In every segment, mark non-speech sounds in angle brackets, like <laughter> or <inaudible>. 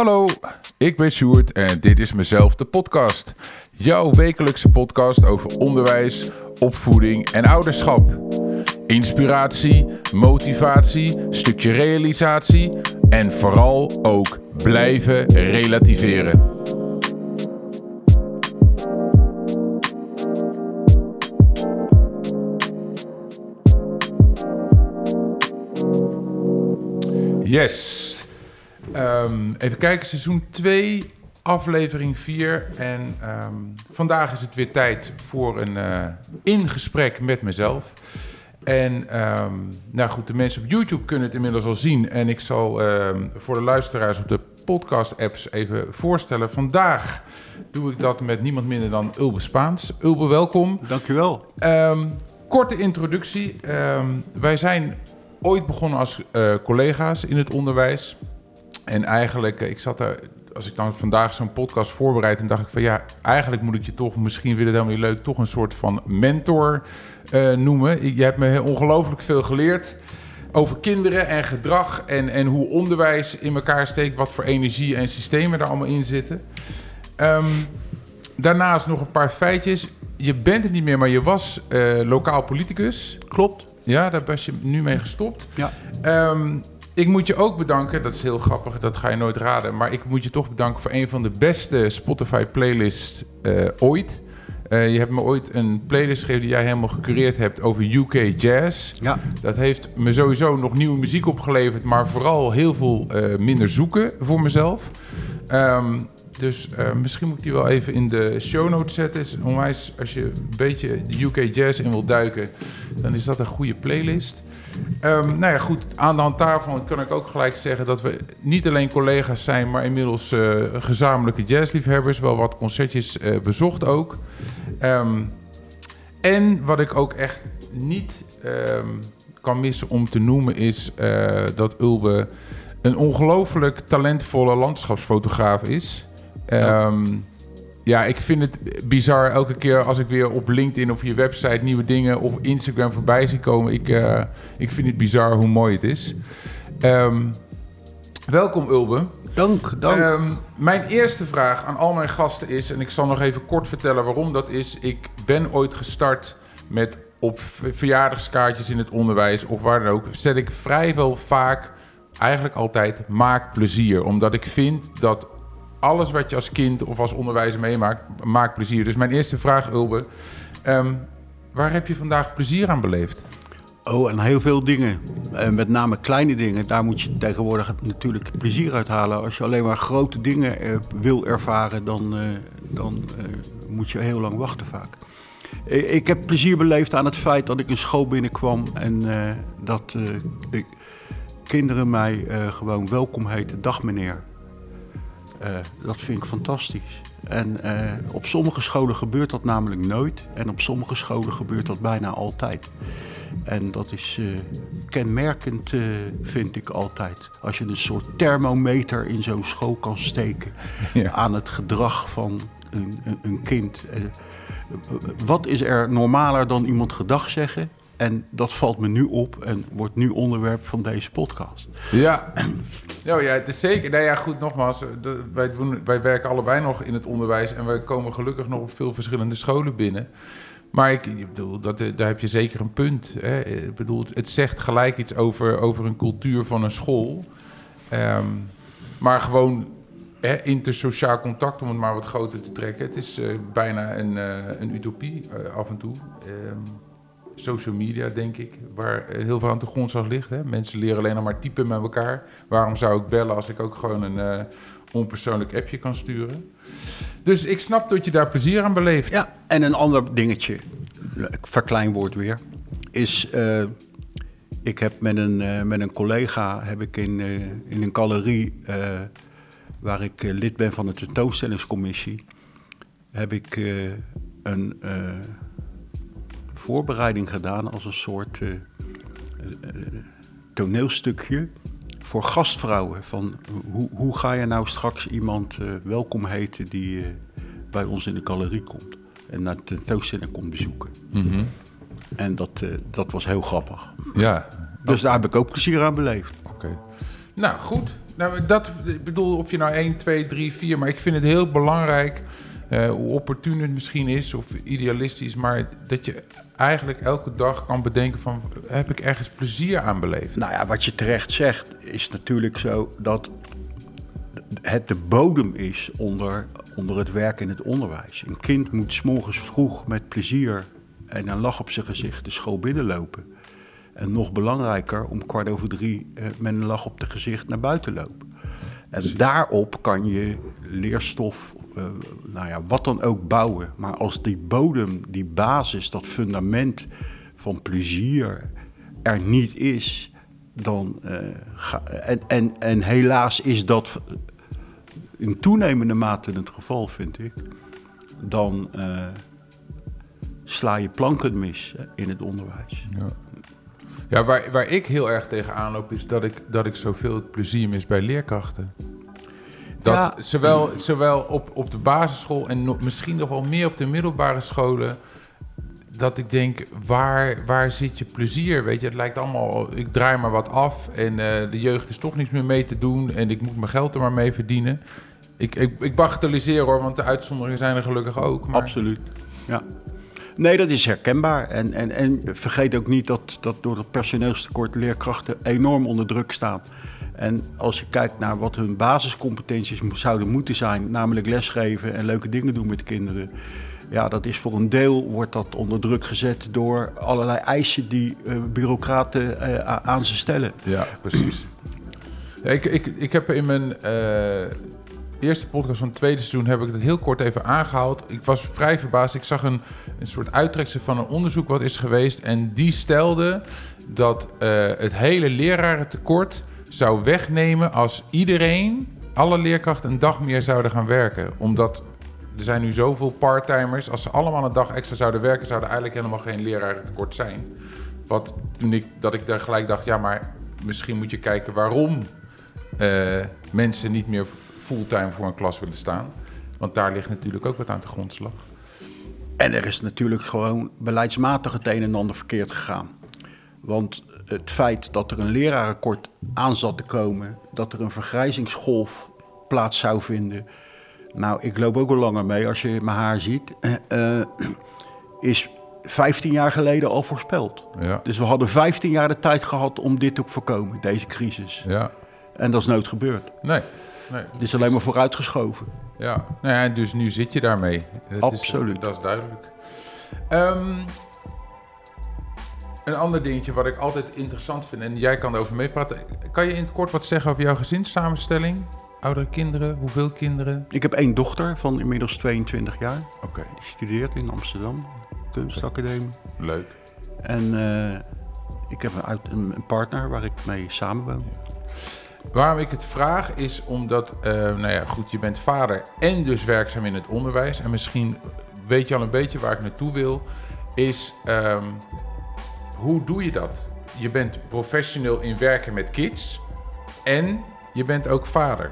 Hallo, ik ben Sjoerd en dit is mezelf de podcast. Jouw wekelijkse podcast over onderwijs, opvoeding en ouderschap. Inspiratie, motivatie, stukje realisatie en vooral ook blijven relativeren. Yes. Ehm, even kijken, seizoen 2, aflevering 4. En ehm, vandaag is het weer tijd voor een uh, ingesprek met mezelf. En ehm, nou goed, de mensen op YouTube kunnen het inmiddels al zien. En ik zal voor de luisteraars op de podcast-apps even voorstellen. Vandaag doe ik dat met niemand minder dan Ulbe Spaans. Ulbe, welkom. Dankjewel. korte introductie. wij zijn ooit begonnen als uh, collega's in het onderwijs. En eigenlijk, eh, ik zat daar, als ik dan vandaag zo'n podcast voorbereid, en dacht ik van ja, eigenlijk moet ik je toch, misschien vind het helemaal niet leuk, toch een soort van mentor uh, noemen. Je hebt me ongelooflijk veel geleerd over kinderen en gedrag en, en hoe onderwijs in elkaar steekt, wat voor energie en systemen er allemaal in zitten. Um, daarnaast nog een paar feitjes. Je bent het niet meer, maar je was uh, lokaal politicus. Klopt. Ja, daar ben je nu mee gestopt. Ja. Um, ik moet je ook bedanken, dat is heel grappig, dat ga je nooit raden. Maar ik moet je toch bedanken voor een van de beste Spotify-playlists uh, ooit. Uh, je hebt me ooit een playlist gegeven die jij helemaal gecureerd hebt over UK Jazz. Ja. Dat heeft me sowieso nog nieuwe muziek opgeleverd, maar vooral heel veel uh, minder zoeken voor mezelf. Um, dus uh, misschien moet ik die wel even in de show notes zetten. Is onwijs, als je een beetje de UK Jazz in wil duiken, dan is dat een goede playlist. Um, nou ja, goed, aan de hand daarvan kan ik ook gelijk zeggen dat we niet alleen collega's zijn, maar inmiddels uh, gezamenlijke jazzliefhebbers. Wel wat concertjes uh, bezocht ook. Um, en wat ik ook echt niet um, kan missen om te noemen is uh, dat Ulbe een ongelooflijk talentvolle landschapsfotograaf is. Um, ja, ik vind het bizar elke keer als ik weer op LinkedIn of je website nieuwe dingen op Instagram voorbij zie komen. Ik, uh, ik vind het bizar hoe mooi het is. Um, welkom Ulbe. Dank, dank. Um, mijn eerste vraag aan al mijn gasten is, en ik zal nog even kort vertellen waarom dat is. Ik ben ooit gestart met op verjaardagskaartjes in het onderwijs of waar dan ook, zet ik vrijwel vaak, eigenlijk altijd, maak plezier. Omdat ik vind dat alles wat je als kind of als onderwijzer meemaakt, maakt plezier. Dus mijn eerste vraag, Ulbe. Um, waar heb je vandaag plezier aan beleefd? Oh, en heel veel dingen. En met name kleine dingen. Daar moet je tegenwoordig natuurlijk plezier uit halen. Als je alleen maar grote dingen uh, wil ervaren, dan, uh, dan uh, moet je heel lang wachten vaak. Ik heb plezier beleefd aan het feit dat ik een school binnenkwam en dat kinderen mij gewoon welkom heten. Dag meneer. Uh, dat vind ik fantastisch. En uh, op sommige scholen gebeurt dat namelijk nooit. En op sommige scholen gebeurt dat bijna altijd. En dat is uh, kenmerkend, vind ik altijd. Als je een soort thermometer in zo'n school kan steken <laughs> ja. aan het gedrag van een, een, een kind. wat is er normaler dan iemand gedag zeggen? En dat valt me nu op en wordt nu onderwerp van deze podcast. Ja, <clears throat> nou ja het is zeker. Nou ja, goed, nogmaals. Wij, doen, wij werken allebei nog in het onderwijs en wij komen gelukkig nog op veel verschillende scholen binnen. Maar ik, ik bedoel, dat, daar heb je zeker een punt. Hè. Ik bedoel, het, zegt gelijk iets over, over een cultuur van een school. Um, maar gewoon hè, intersociaal contact, om het maar wat groter te trekken. Het is uh, bijna een, uh, een utopie uh, af en toe. Um, social media, denk ik, waar heel veel aan de grondslag ligt. Hè? Mensen leren alleen nog maar typen met elkaar. Waarom zou ik bellen als ik ook gewoon een uh, onpersoonlijk appje kan sturen? Dus ik snap dat je daar plezier aan beleeft. Ja, en een ander dingetje, verkleinwoord weer, is... Uh, ik heb met een, uh, met een collega heb ik in, in een galerie waar ik lid ben van de tentoonstellingscommissie, heb ik een voorbereiding gedaan als een soort uh, uh, toneelstukje voor gastvrouwen. Van hoe, hoe ga je nou straks iemand uh, welkom heten die bij ons in de galerie komt en naar de tentoonstelling komt bezoeken. Mm -hmm. En dat, dat was heel grappig. Ja. Dus daar heb ik ook plezier aan beleefd. Oké. Okay. Nou, goed. Nou, dat, ik bedoel, of je nou 1, 2, 3, 4... maar ik vind het heel belangrijk... Uh, hoe opportun het misschien is of idealistisch... maar dat je eigenlijk elke dag kan bedenken van... heb ik ergens plezier aan beleefd? Nou ja, wat je terecht zegt is natuurlijk zo... dat het de bodem is onder, onder het werk in het onderwijs. Een kind moet s'morgens vroeg met plezier en een lach op zijn gezicht de school binnenlopen. En nog belangrijker, om kwart over drie eh, met een lach op het gezicht naar buiten lopen. En daarop kan je leerstof, nou ja, wat dan ook bouwen. Maar als die bodem, die basis, dat fundament van plezier er niet is, dan. Ga, en, en, en helaas is dat in toenemende mate het geval, vind ik. Dan uh, sla je planken mis in het onderwijs. Ja. Ja, waar, waar ik heel erg tegen aanloop is dat ik, dat ik zoveel plezier mis bij leerkrachten. Dat ja. zowel, zowel op, op de basisschool en nog, misschien nog wel meer op de middelbare scholen. Dat ik denk, waar, waar zit je plezier? Weet je, het lijkt allemaal, ik draai maar wat af en uh, de jeugd is toch niks meer mee te doen en ik moet mijn geld er maar mee verdienen. Ik, ik, ik bagatelliseer hoor, want de uitzonderingen zijn er gelukkig ook. Maar... Absoluut, ja. Nee, dat is herkenbaar. En, en, en vergeet ook niet dat, dat door het personeelstekort leerkrachten enorm onder druk staan. En als je kijkt naar wat hun basiscompetenties zouden moeten zijn, namelijk lesgeven en leuke dingen doen met de kinderen. Ja, dat is voor een deel wordt dat onder druk gezet door allerlei eisen die uh, bureaucraten uh, aan ze stellen. Ja, precies. ik, ik, ik heb in mijn uh, eerste podcast van het tweede seizoen heb ik het heel kort even aangehaald. Ik was vrij verbaasd. Ik zag een, een soort uittreksel van een onderzoek wat is geweest. En die stelde dat het hele lerarentekort zou wegnemen als iedereen, alle leerkrachten, een dag meer zouden gaan werken. Omdat er zijn nu zoveel parttimers. Als ze allemaal een dag extra zouden werken, zou er eigenlijk helemaal geen lerarentekort zijn. Wat toen ik, dat ik daar gelijk dacht, ja, maar misschien moet je kijken waarom uh, mensen niet meer fulltime voor een klas willen staan. Want daar ligt natuurlijk ook wat aan de grondslag. En er is natuurlijk gewoon beleidsmatig het een en ander verkeerd gegaan. Want het feit dat er een lerarenkort aan zat te komen, dat er een vergrijzingsgolf plaats zou vinden. Nou, ik loop ook al langer mee als je mijn haar ziet. Uh, is 15 jaar geleden al voorspeld. Ja. Dus we hadden 15 jaar de tijd gehad om dit te voorkomen, deze crisis. Ja. En dat is nooit gebeurd. Nee. Nee, het is alleen maar vooruitgeschoven. Ja, nou ja, dus nu zit je daarmee. Dat Absoluut. Is, dat is duidelijk. Um, een ander dingetje wat ik altijd interessant vind, en jij kan erover meepraten. Kan je in het kort wat zeggen over jouw gezinssamenstelling? Oudere kinderen, hoeveel kinderen? Ik heb één dochter van inmiddels 22 jaar. Oké. Die studeert in Amsterdam, kunstacademie. Leuk. En uh, ik heb een, een, partner waar ik mee samenwoon. Waarom ik het vraag is omdat, uh, nou ja, goed, je bent vader en dus werkzaam in het onderwijs. En misschien weet je al een beetje waar ik naartoe wil. Is um, hoe doe je dat? Je bent professioneel in werken met kids en je bent ook vader.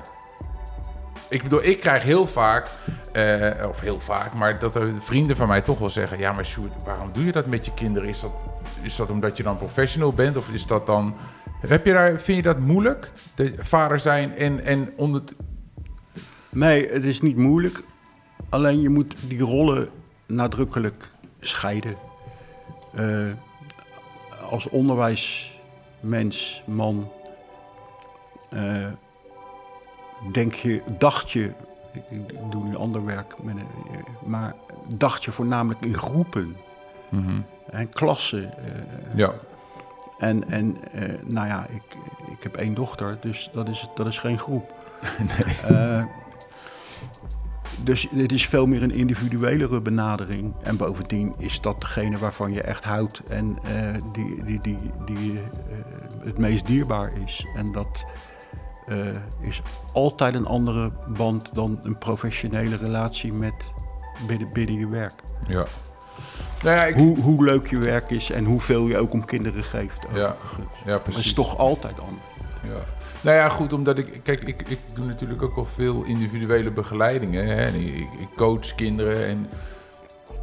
Ik bedoel, ik krijg heel vaak, uh, of heel vaak, maar dat er vrienden van mij toch wel zeggen: Ja, maar Sjoerd, waarom doe je dat met je kinderen? Is dat, is dat omdat je dan professional bent of is dat dan heb je daar, vind je dat moeilijk? De vader zijn en, en onder. Nee, het is niet moeilijk. Alleen je moet die rollen nadrukkelijk scheiden. Uh, als onderwijsmens, man, uh, denk je, dacht je, ik, doe nu ander werk, maar dacht je voornamelijk in groepen mm -hmm. en klassen. Uh, ja. En, en uh, nou ja, ik, ik heb één dochter, dus dat is, dat is geen groep. <laughs> nee. Dus het is veel meer een individuelere benadering. En bovendien is dat degene waarvan je echt houdt en uh, die, die, die, die het meest dierbaar is. En dat is altijd een andere band dan een professionele relatie met binnen, binnen je werk. Ja. Nou ja, ik... hoe, hoe leuk je werk is en hoeveel je ook om kinderen geeft. Ja, ja precies. Dat is toch altijd anders. Ja. Nou ja, goed, omdat ik... Kijk, ik, ik doe natuurlijk ook wel veel individuele begeleidingen. Hè? Ik, ik, coach kinderen en...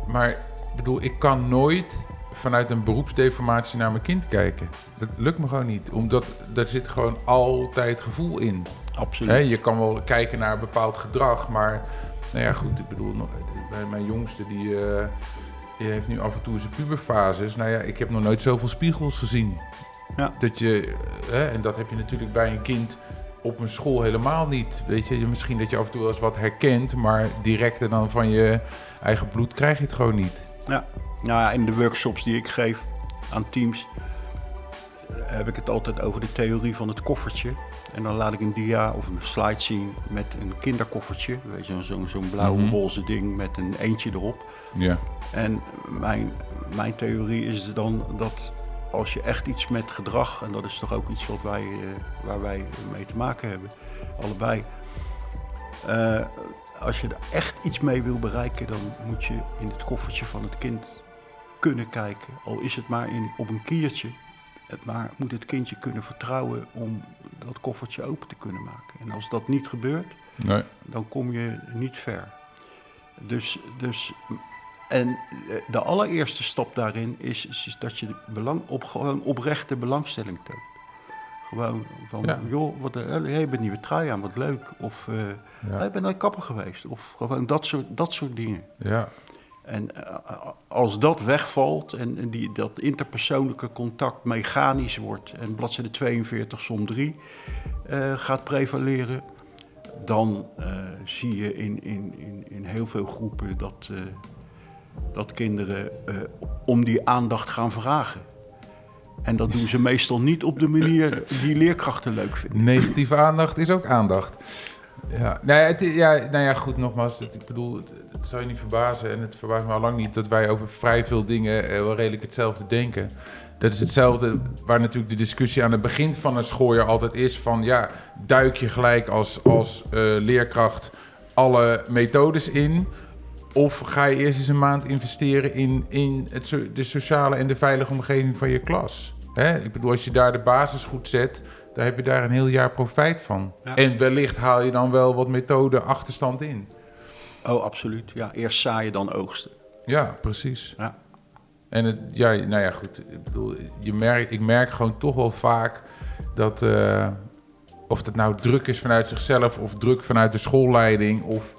Maar, bedoel, ik kan nooit vanuit een beroepsdeformatie naar mijn kind kijken. Dat lukt me gewoon niet. Omdat er zit gewoon altijd gevoel in. Absoluut. Hè, je kan wel kijken naar een bepaald gedrag, maar nou ja, goed, ik bedoel, bij mijn jongste die, eh, die heeft nu af en toe zijn puberfases. Nou ja, ik heb nog nooit zoveel spiegels gezien. Ja. Dat je, hè, en dat heb je natuurlijk bij een kind op een school helemaal niet. Weet je, misschien dat je af en toe wel eens wat herkent, maar directer dan van je eigen bloed krijg je het gewoon niet. Ja. Nou ja, in de workshops die ik geef aan teams heb ik het altijd over de theorie van het koffertje. En dan laat ik een dia of een slide zien met een kinderkoffertje. Weet je, zo'n zo'n blauw Mhm. roze ding met een eentje erop. Ja, En mijn, mijn theorie is dan dat als je echt iets met gedrag, en dat is toch ook iets wat wij, eh, waar wij mee te maken hebben, allebei. eh, als je er echt iets mee wil bereiken, dan moet je in het koffertje van het kind kunnen kijken. Al is het maar in, op een kiertje. Het maar moet het kindje kunnen vertrouwen om dat koffertje open te kunnen maken. En als dat niet gebeurt, nee. dan kom je niet ver. Dus, dus en eh, de allereerste stap daarin is, is, dat je belang, op gewoon oprechte belangstelling toont. Gewoon van, Ja. joh, wat, eh, hey, je bent nieuwe trui aan, wat leuk. Of, eh Ja. hey, ik ben naar de kapper geweest. Of gewoon dat soort, dat soort dingen. Ja, En als dat wegvalt en, en die, dat interpersoonlijke contact mechanisch wordt en bladzijde 42 som 3 eh, gaat prevaleren, dan zie je in, in, in, in heel veel groepen dat, dat kinderen eh, om die aandacht gaan vragen. En dat doen ze meestal niet op de manier die leerkrachten leuk vinden. negatieve aandacht is ook aandacht. Ja, nou ja, het, ja, nou ja goed, nogmaals, ik bedoel, het zou je niet verbazen en het verbaast me al lang niet dat wij over vrij veel dingen eh, wel redelijk hetzelfde denken. Dat is hetzelfde waar natuurlijk de discussie aan het begin van een schooljaar altijd is van, ja, duik je gelijk als, als eh, leerkracht alle methodes in? Of ga je eerst eens een maand investeren in, in het, so- de sociale en de veilige omgeving van je klas? Hè? Ik bedoel, als je daar de basis goed zet, dan heb je daar een heel jaar profijt van. Ja. En wellicht haal je dan wel wat methode achterstand in. Oh, absoluut. Ja, eerst zaaien, dan oogsten. Ja, precies. Ja. En het, ja, nou ja, goed. Ik bedoel, je merkt, ik merk gewoon toch wel vaak dat, eh, of het nou druk is vanuit zichzelf of druk vanuit de schoolleiding of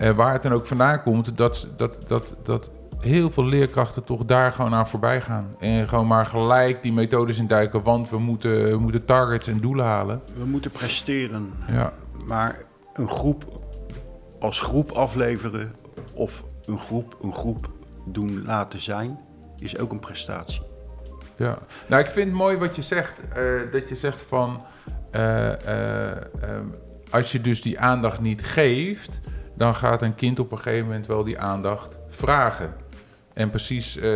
eh, waar het dan ook vandaan komt, dat, dat, dat, dat heel veel leerkrachten toch daar gewoon aan voorbij gaan. En gewoon maar gelijk die methodes induiken, want we moeten, we moeten targets en doelen halen. We moeten presteren. Ja, Maar een groep als groep afleveren of een groep een groep doen laten zijn, is ook een prestatie. Ja, nou ik vind het mooi wat je zegt. eh, dat je zegt van, eh, eh, ehm, als je dus die aandacht niet geeft, dan gaat een kind op een gegeven moment wel die aandacht vragen. En precies, eh,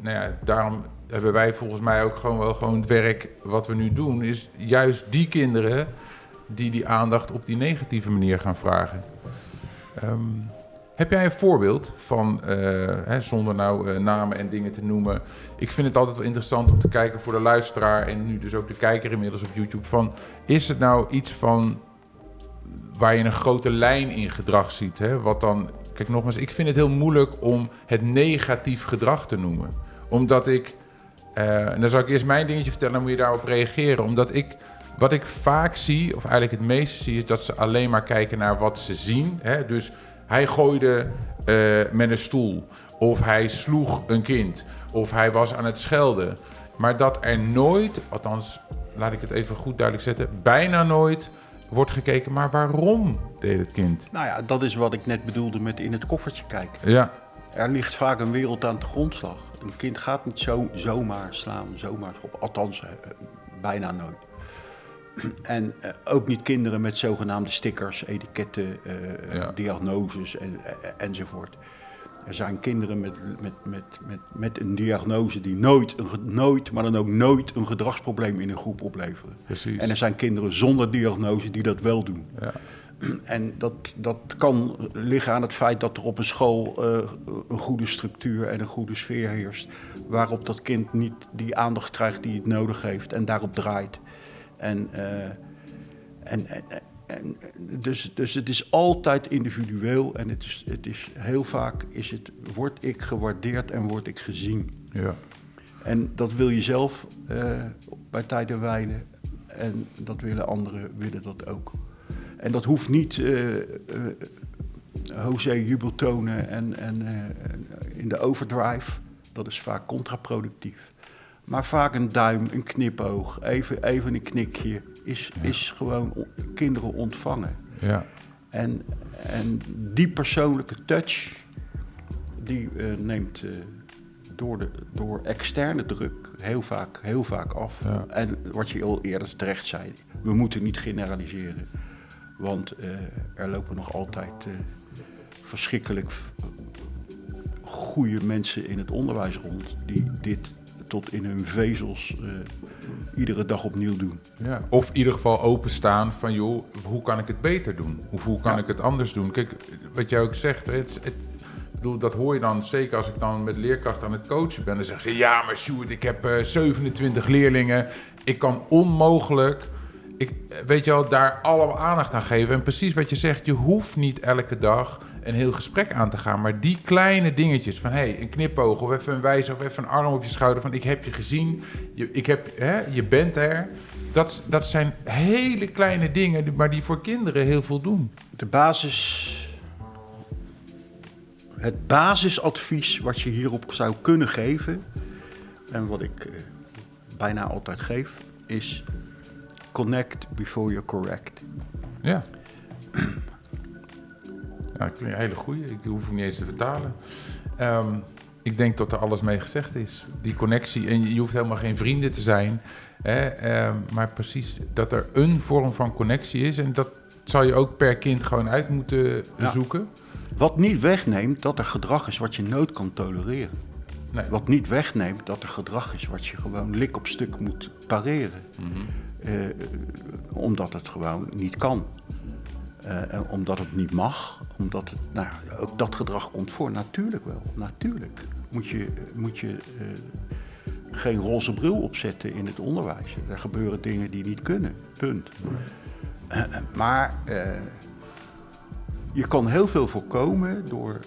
nou ja, daarom hebben wij volgens mij ook gewoon wel gewoon het werk wat we nu doen, is juist die kinderen die die aandacht op die negatieve manier gaan vragen. Ehm, heb jij een voorbeeld van, eh, hè, zonder nou eh, namen en dingen te noemen, ik vind het altijd wel interessant om te kijken voor de luisteraar en nu dus ook de kijker inmiddels op YouTube. Van, is het nou iets van waar je een grote lijn in gedrag ziet? Hè? Wat dan, kijk nogmaals, ik vind het heel moeilijk om het negatief gedrag te noemen. Omdat ik, eh, en dan zal ik eerst mijn dingetje vertellen, dan moet je daarop reageren. Omdat ik, wat ik vaak zie, of eigenlijk het meeste zie, is dat ze alleen maar kijken naar wat ze zien. Hè? Dus hij gooide eh, met een stoel. Of hij sloeg een kind. Of hij was aan het schelden. Maar dat er nooit, althans laat ik het even goed duidelijk zetten, bijna nooit wordt gekeken, maar waarom deed het kind? Nou ja, dat is wat ik net bedoelde met in het koffertje kijken. Ja, Er ligt vaak een wereld aan de grondslag. Een kind gaat niet zo, zomaar slaan, zomaar schoppen. Althans, eh, bijna nooit. <clears throat> En eh, ook niet kinderen met zogenaamde stickers, etiketten, eh, Ja. diagnoses en, enzovoort. Er zijn kinderen met, met, met, met, met een diagnose die nooit, een, nooit, maar dan ook nooit een gedragsprobleem in een groep opleveren. precies. En er zijn kinderen zonder diagnose die dat wel doen. ja. <clears throat> En dat, dat kan liggen aan het feit dat er op een school eh, een goede structuur en een goede sfeer heerst. Waarop dat kind niet die aandacht krijgt die het nodig heeft en daarop draait. En, eh, en, en, en, dus, dus het is altijd individueel en het is, het is heel vaak is het, word ik gewaardeerd en word ik gezien. ja. En dat wil je zelf eh, bij tijd en. En dat willen anderen willen dat ook. En dat hoeft niet uh, uh, José jubeltonen en, en in de overdrive. Dat is vaak contraproductief. Maar vaak een duim, een knipoog, even, even een knikje is, is gewoon kinderen ontvangen. Ja. En, en die persoonlijke touch, die uh, neemt uh, door, de, door externe druk heel vaak, heel vaak af. Ja. En wat je al eerder terecht zei, we moeten niet generaliseren. Want uh, er lopen nog altijd verschrikkelijk goede mensen in het onderwijs rond die dit tot in hun vezels uh, iedere dag opnieuw doen. Ja. Of in ieder geval openstaan van, joh, hoe kan ik het beter doen? Of hoe kan ja. ik het anders doen? Kijk, wat jij ook zegt, het, het, bedoel, dat hoor je dan, zeker als ik dan met leerkrachten aan het coachen ben. Dan zeggen ze, ja, maar Sjoerd, ik heb uh, 27 leerlingen. Ik kan onmogelijk, ik, weet je wel, daar allemaal aandacht aan geven. En precies wat je zegt, je hoeft niet elke dag een heel gesprek aan te gaan. Maar die kleine dingetjes van hey, een knipoog of even een wijze of even een arm op je schouder van ik heb je gezien, je, ik heb, hè, je bent er. Dat, dat zijn hele kleine dingen, maar die voor kinderen heel veel doen. De basis. Het basisadvies wat je hierop zou kunnen geven, en wat ik uh, bijna altijd geef, is connect before you correct. Ja. <clears throat> Ik vind een hele goeie. Ik hoef hem niet eens te vertalen. Um, ik denk dat er alles mee gezegd is. Die connectie. En je hoeft helemaal geen vrienden te zijn. Hè, um, maar precies dat er een vorm van connectie is. En dat zal je ook per kind gewoon uit moeten ja. zoeken. Wat niet wegneemt dat er gedrag is wat je nooit kan tolereren. Nee. Wat niet wegneemt dat er gedrag is wat je gewoon lik op stuk moet pareren. Mm -hmm. uh, omdat het gewoon niet kan. Uh, omdat het niet mag, omdat het, nou, ook dat gedrag komt voor. Natuurlijk wel, natuurlijk. Moet je, moet je uh, geen roze bril opzetten in het onderwijs. Er gebeuren dingen die niet kunnen, punt. Uh, maar je kan heel veel voorkomen door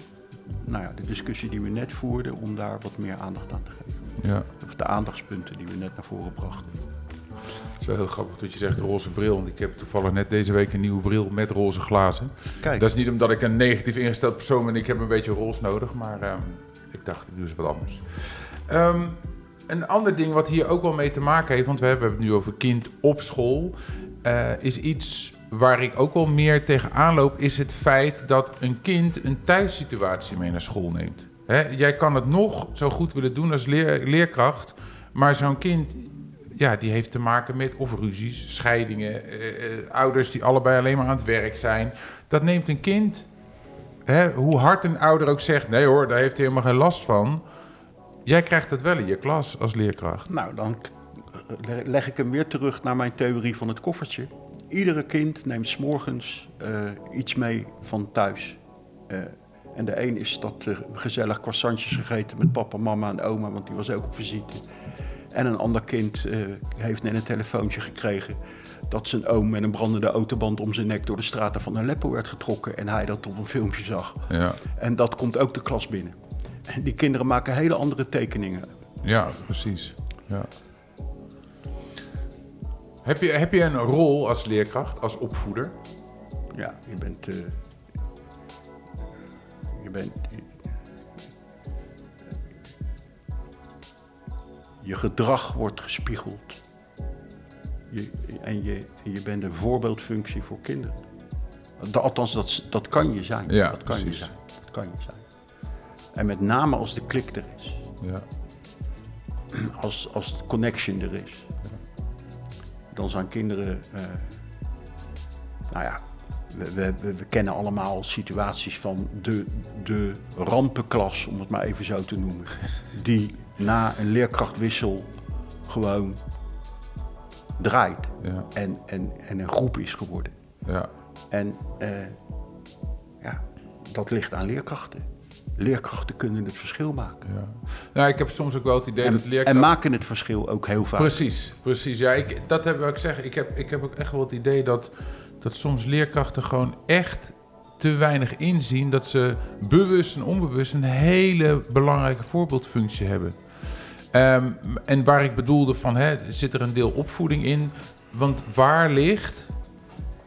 nou ja, de discussie die we net voerden, om daar wat meer aandacht aan te geven. Ja. Of de aandachtspunten die we net naar voren brachten. Het is wel heel grappig dat je zegt roze bril. Want ik heb toevallig net deze week een nieuwe bril met roze glazen. Kijk. Dat is niet omdat ik een negatief ingesteld persoon ben. Ik heb een beetje roze nodig. Maar um, ik dacht, ik doe eens wat anders. Um, een ander ding wat hier ook wel mee te maken heeft. Want we hebben het nu over kind op school. Uh, is iets waar ik ook wel meer tegenaan loop. Is het feit dat een kind een thuissituatie mee naar school neemt. Hè? Jij kan het nog zo goed willen doen als leer, leerkracht. Maar zo'n kind ja, die heeft te maken met of ruzies, scheidingen, eh, eh, ouders die allebei alleen maar aan het werk zijn. Dat neemt een kind, hè, hoe hard een ouder ook zegt, nee hoor, daar heeft hij helemaal geen last van. Jij krijgt het wel in je klas als leerkracht. Nou, dan leg ik hem weer terug naar mijn theorie van het koffertje. Iedere kind neemt s'morgens uh, iets mee van thuis. En de een is dat uh, gezellig croissantjes gegeten met papa, mama en oma, want die was ook op visite. En een ander kind uh, heeft net een telefoontje gekregen dat zijn oom met een brandende autoband om zijn nek door de straten van Aleppo werd getrokken en hij dat op een filmpje zag. Ja. En dat komt ook de klas binnen. En die kinderen maken hele andere tekeningen. Ja, precies. Ja. Heb, je, heb je een rol als leerkracht, als opvoeder? Ja, je bent. Uh, je bent. Je gedrag wordt gespiegeld. Je, en je, je bent een voorbeeldfunctie voor kinderen. Althans, dat, dat kan je zijn. Ja, dat kan precies. je zijn. Dat kan je zijn. En met name als de klik er is. Ja. Als, als de connection er is. Dan zijn kinderen. Uh, nou ja, we, we, we, kennen allemaal situaties van de, de rampenklas, om het maar even zo te noemen. Die na een leerkrachtwissel gewoon draait. Ja. En, en, en een groep is geworden. Ja. En uh, ja, dat ligt aan leerkrachten. Leerkrachten kunnen het verschil maken. Ja. Nou, ik heb soms ook wel het idee en, dat leerkrachten... En maken het verschil ook heel vaak. Precies, precies. Ja, ik, dat heb ik zeggen. Ik heb, ik heb ook echt wel het idee dat, dat soms leerkrachten gewoon echt te weinig inzien dat ze bewust en onbewust een hele belangrijke voorbeeldfunctie hebben. Ehm, en waar ik bedoelde van, hè, zit er een deel opvoeding in? Want waar ligt,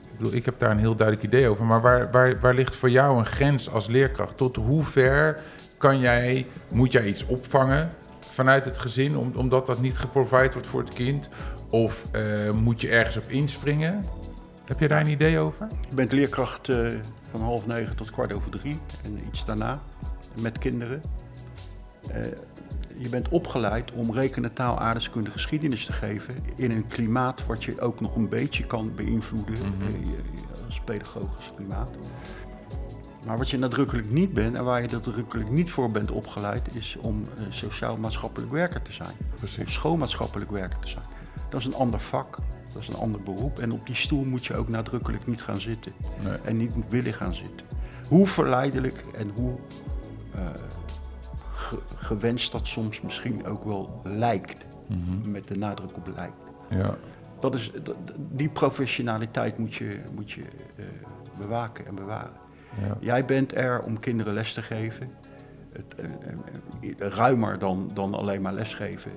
ik, bedoel, ik heb daar een heel duidelijk idee over, maar waar, waar, waar ligt voor jou een grens als leerkracht? Tot hoe ver kan jij, moet jij iets opvangen vanuit het gezin, om, omdat dat niet geprovide wordt voor het kind? Of eh, moet je ergens op inspringen? Heb je daar een idee over? Je bent leerkracht uh, van half negen tot kwart over drie en iets daarna met kinderen. Uh, je bent opgeleid om rekenen, taal, aardeskunde, geschiedenis te geven in een klimaat wat je ook nog een beetje kan beïnvloeden mm als pedagogisch klimaat. Maar wat je nadrukkelijk niet bent en waar je nadrukkelijk niet voor bent opgeleid, is om sociaal-maatschappelijk werker te zijn. Precies. Of schoolmaatschappelijk werker te zijn. Dat is een ander vak, dat is een ander beroep. En op die stoel moet je ook nadrukkelijk niet gaan zitten. Nee. En niet willen gaan zitten. Hoe verleidelijk en hoe uh, gewenst dat soms misschien ook wel lijkt. Mhm. Met de nadruk op lijkt. Ja. Dat is, die professionaliteit moet je, moet je uh, bewaken en bewaren. Ja. Jij bent er om kinderen les te geven. Het, uh, ruimer dan, dan alleen maar lesgeven.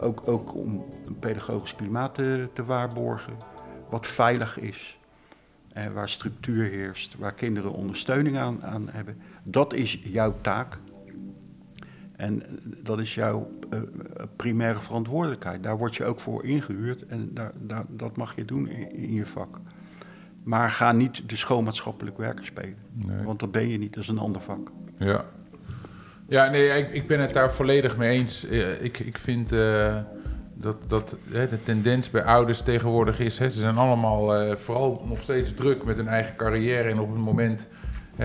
ook, ook om een pedagogisch klimaat te, te waarborgen. Wat veilig is. En waar structuur heerst. Waar kinderen ondersteuning aan, aan hebben. Dat is jouw taak. En dat is jouw uh, primaire verantwoordelijkheid. Daar word je ook voor ingehuurd en daar, daar, dat mag je doen in, je vak. Maar ga niet de schoolmaatschappelijk werker spelen. Want dat ben je niet, dat is een ander vak. Ja, ja nee, ik, ik ben het daar volledig mee eens. Eh, ik, ik vind uh, dat, dat hè, de tendens bij ouders tegenwoordig is... Hè, ze zijn allemaal uh, vooral nog steeds druk met hun eigen carrière... en op het moment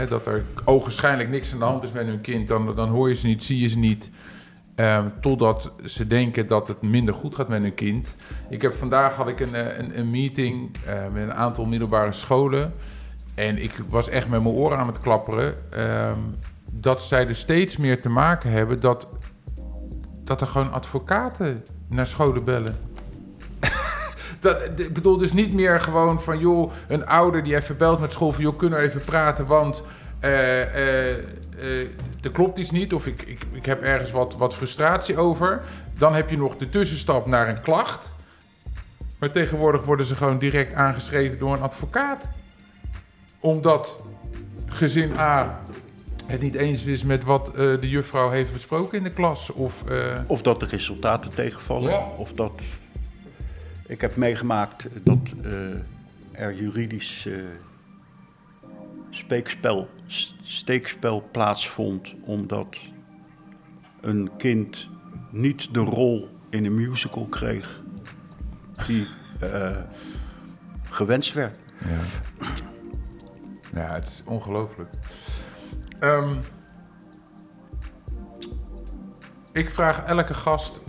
dat er ogenschijnlijk niks aan de hand is met hun kind, dan, dan hoor je ze niet, zie je ze niet. Um, totdat ze denken dat het minder goed gaat met hun kind. Ik heb vandaag had ik een, eh, een, een meeting uh, met een aantal middelbare scholen. En ik was echt met mijn oren aan het klapperen. Um, dat zij er steeds meer te maken hebben dat, dat er gewoon advocaten naar scholen bellen. Dat, ik bedoel dus niet meer gewoon van, joh, een ouder die even belt met school van, joh, kunnen we even praten, want uh, uh, er klopt iets niet of ik, ik, ik heb ergens wat, wat frustratie over. Dan heb je nog de tussenstap naar een klacht. Maar tegenwoordig worden ze gewoon direct aangeschreven door een advocaat. Omdat gezin A het niet eens is met wat uh, de juffrouw heeft besproken in de klas. Of, uh... of dat de resultaten tegenvallen. Ja. Of dat ik heb meegemaakt dat uh, er juridisch speekspel, steekspel plaatsvond omdat een kind niet de rol in een musical kreeg die uh, gewenst werd. Ja, ja het is ongelooflijk. Um, ik vraag elke gast,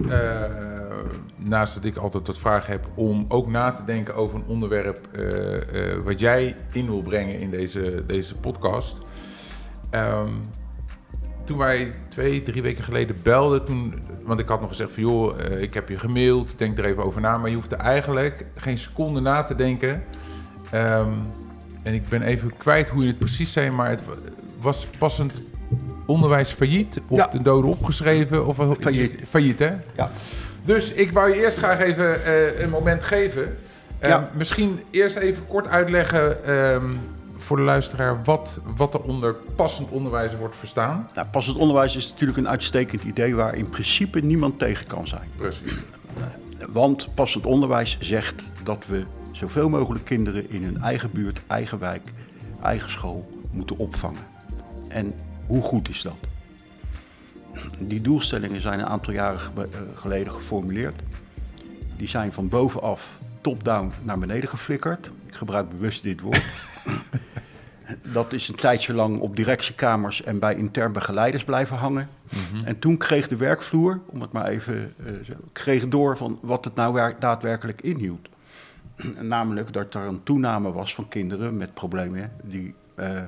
naast dat ik altijd wat vragen heb, om ook na te denken over een onderwerp uh, uh, wat jij in wil brengen in deze, deze podcast. Um, toen wij twee, drie weken geleden belden, toen, want ik had nog gezegd van joh, ik heb je gemaild, denk er even over na, maar je hoefde eigenlijk geen seconde na te denken. Um, en ik ben even kwijt hoe je het precies zei, maar het was passend onderwijs failliet? Of de doden opgeschreven? Of, failliet. Failliet, hè? Ja. Dus ik wou je eerst graag even uh, een moment geven. Uh, ja. Misschien eerst even kort uitleggen um, voor de luisteraar wat, wat er onder passend onderwijs wordt verstaan. Nou, passend onderwijs is natuurlijk een uitstekend idee waar in principe niemand tegen kan zijn. Precies. Want passend onderwijs zegt dat we zoveel mogelijk kinderen in hun eigen buurt, eigen wijk, eigen school moeten opvangen. En hoe goed is dat? Die doelstellingen zijn een aantal jaren eh, geleden geformuleerd. Die zijn van bovenaf top-down naar beneden geflikkerd. Ik gebruik bewust dit woord. <laughs> Dat is een tijdje lang op directiekamers en bij intern begeleiders blijven hangen. Mhm. En toen kreeg de werkvloer, om het maar even, uh, kreeg door van wat het nou daadwerkelijk inhield. <clears throat> Namelijk dat er een toename was van kinderen met problemen die uh,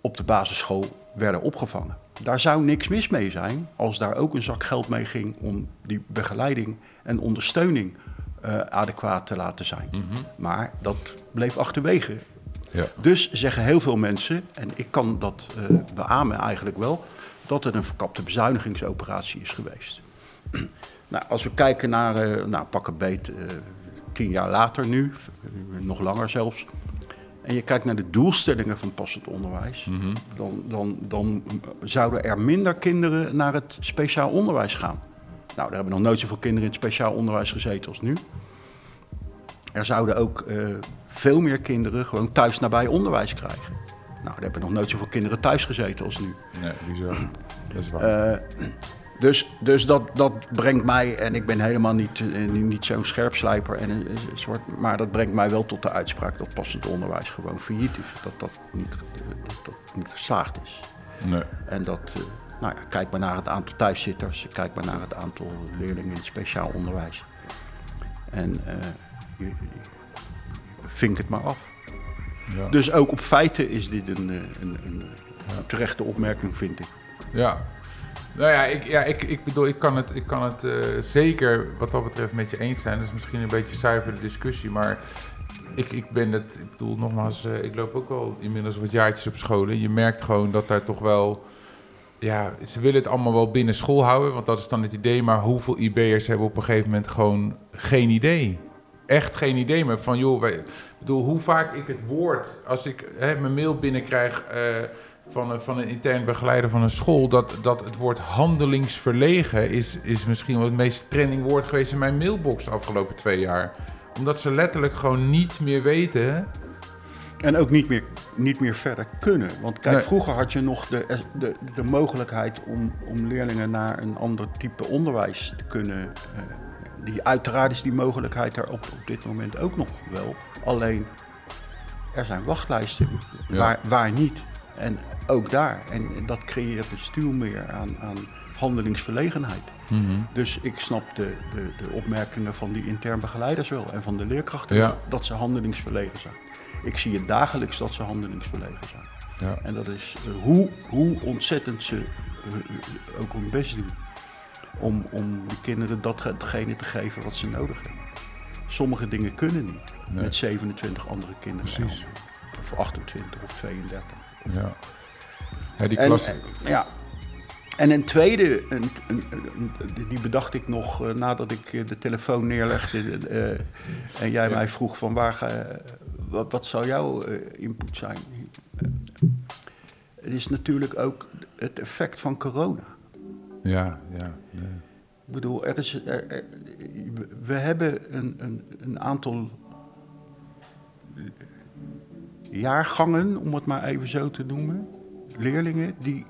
op de basisschool werden opgevangen. Daar zou niks mis mee zijn als daar ook een zak geld mee ging om die begeleiding en ondersteuning uh, adequaat te laten zijn. Mm -hmm. Maar dat bleef achterwege. Ja. Dus zeggen heel veel mensen, en ik kan dat uh, beamen eigenlijk wel, dat het een verkapte bezuinigingsoperatie is geweest. <clears throat> nou, als we kijken naar, uh, nou, pak een beet, tien jaar later nu, nog langer zelfs. En je kijkt naar de doelstellingen van passend onderwijs, Mhm. dan, dan, dan zouden er minder kinderen naar het speciaal onderwijs gaan. Nou, er hebben nog nooit zoveel kinderen in het speciaal onderwijs gezeten als nu. Er zouden ook uh, veel meer kinderen gewoon thuis nabij onderwijs krijgen. Nou, er hebben nog nooit zoveel kinderen thuis gezeten als nu. Nee, bizar. Dat is waar. Uh, dus dus dat, dat brengt mij, en ik ben helemaal niet, uh, niet zo'n scherpslijper, en, uh, soort, maar dat brengt mij wel tot de uitspraak dat passend onderwijs gewoon failliet is. Dat dat niet, dat, dat niet geslaagd is. Nee. En dat, nou ja, kijk maar naar het aantal thuiszitters, kijk maar naar het aantal leerlingen in het speciaal onderwijs. En je, vink het maar af. Ja. Dus ook op feiten is dit een, een, een, een terechte opmerking, vind ik. Ja. Nou ja, ik, ja, ik, ik bedoel, ik kan het, ik kan het uh, zeker wat dat betreft met je eens zijn. Dat is misschien een beetje zuivere discussie, maar ik, ik ben het, ik bedoel nogmaals, uh, ik loop ook al inmiddels wat jaartjes op school. En je merkt gewoon dat daar toch wel, ja, ze willen het allemaal wel binnen school houden, want dat is dan het idee. Maar hoeveel IB'ers hebben op een gegeven moment gewoon geen idee? Echt geen idee meer van, joh, wij, bedoel, hoe vaak ik het woord, als ik hè, mijn mail binnenkrijg uh, van, een, van een intern begeleider van een school, dat, dat het woord handelingsverlegen is, is misschien wel het meest trending woord geweest in mijn mailbox de afgelopen twee jaar. Omdat ze letterlijk gewoon niet meer weten. En ook niet meer, niet meer verder kunnen. Want kijk, nee. vroeger had je nog de, de, de mogelijkheid om, om leerlingen naar een ander type onderwijs te kunnen. Uh, die, uiteraard is die mogelijkheid er op, op dit moment ook nog wel. Alleen er zijn wachtlijsten ja. waar, waar niet. En ook daar. En dat creëert een stuw meer aan, aan handelingsverlegenheid. Mm -hmm. Dus ik snap de, de, de, opmerkingen van die intern begeleiders wel. En van de leerkrachten ja. dat ze handelingsverlegen zijn. Ik zie het dagelijks dat ze handelingsverlegen zijn. Ja. En dat is uh, hoe, hoe ontzettend ze uh, ook hun best doen. Om, om de kinderen datgene te geven wat ze nodig hebben. Sommige dingen kunnen niet. Nee. Met 27 andere kinderen. Precies. Of 28 of 32. Ja. ja die en, klasse. en, ja. En een tweede, een, een, een, die bedacht ik nog uh, nadat ik de telefoon neerlegde. uh, <laughs> en jij ja. mij vroeg van waar ga, wat, wat zou jouw input zijn? Het is natuurlijk ook het effect van corona. Ja, ja. Nee. Ik bedoel, er is, er, er, we hebben een, een, een aantal jaargangen, om het maar even zo te noemen, leerlingen die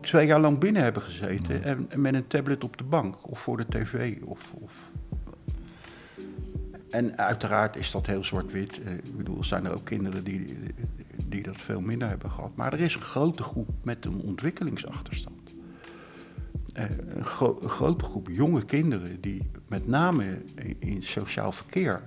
twee jaar lang binnen hebben gezeten en, met een tablet op de bank of voor de tv. Of, of. En uiteraard is dat heel zwart-wit. Ik bedoel, zijn er ook kinderen die, die, dat veel minder hebben gehad. Maar er is een grote groep met een ontwikkelingsachterstand. Uh, een, gro een, grote groep jonge kinderen die met name in, sociaal verkeer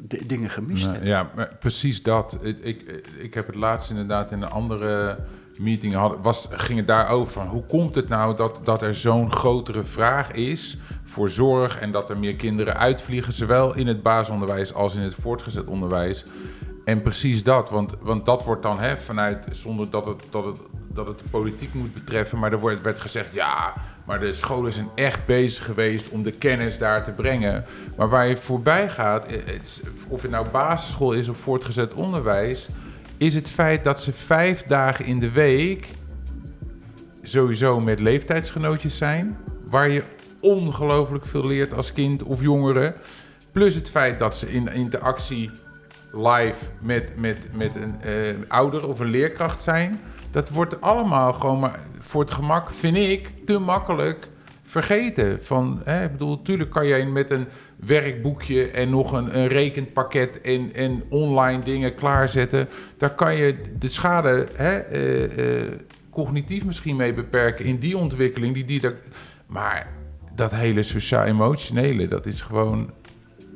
de, dingen gemist nou. Ja, maar precies dat. Ik, ik, ik heb het laatst inderdaad in een andere meeting had, was, ging het daarover van hoe komt het nou dat, dat er zo'n grotere vraag is voor zorg en dat er meer kinderen uitvliegen, zowel in het basisonderwijs als in het voortgezet onderwijs. En precies dat, want, want dat wordt dan hè, vanuit, zonder dat het, dat, het, dat het de politiek moet betreffen, maar er werd gezegd, ja, maar de scholen zijn echt bezig geweest om de kennis daar te brengen. Maar waar je voorbij gaat, of het nou basisschool is of voortgezet onderwijs, is het feit dat ze vijf dagen in de week sowieso met leeftijdsgenootjes zijn, waar je ongelooflijk veel leert als kind of jongere. Plus het feit dat ze in interactie live met, met, met een uh, ouder of een leerkracht zijn. Dat wordt allemaal gewoon maar voor het gemak, vind ik, te makkelijk vergeten. Van, hè, ik bedoel, natuurlijk kan jij met een werkboekje en nog een, een rekenpakket en, en online dingen klaarzetten. Daar kan je de schade hè, uh, uh, cognitief misschien mee beperken in die ontwikkeling. Die, die dat, maar dat hele sociaal-emotionele, dat is gewoon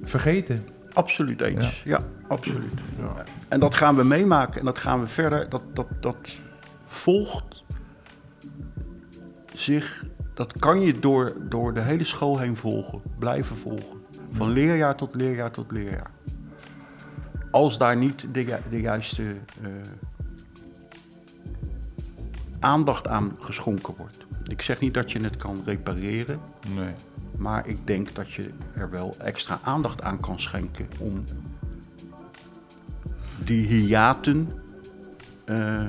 vergeten. Absoluut eens, ja, ja absoluut. Ja. En dat gaan we meemaken en dat gaan we verder. Dat, dat, dat volgt zich, dat kan je door, door de hele school heen volgen, blijven volgen. Van leerjaar tot leerjaar tot leerjaar. als daar niet de, ju- de juiste eh, aandacht aan geschonken wordt. Ik zeg niet dat je het kan repareren, Nee. maar ik denk dat je er wel extra aandacht aan kan schenken om die hiaten eh,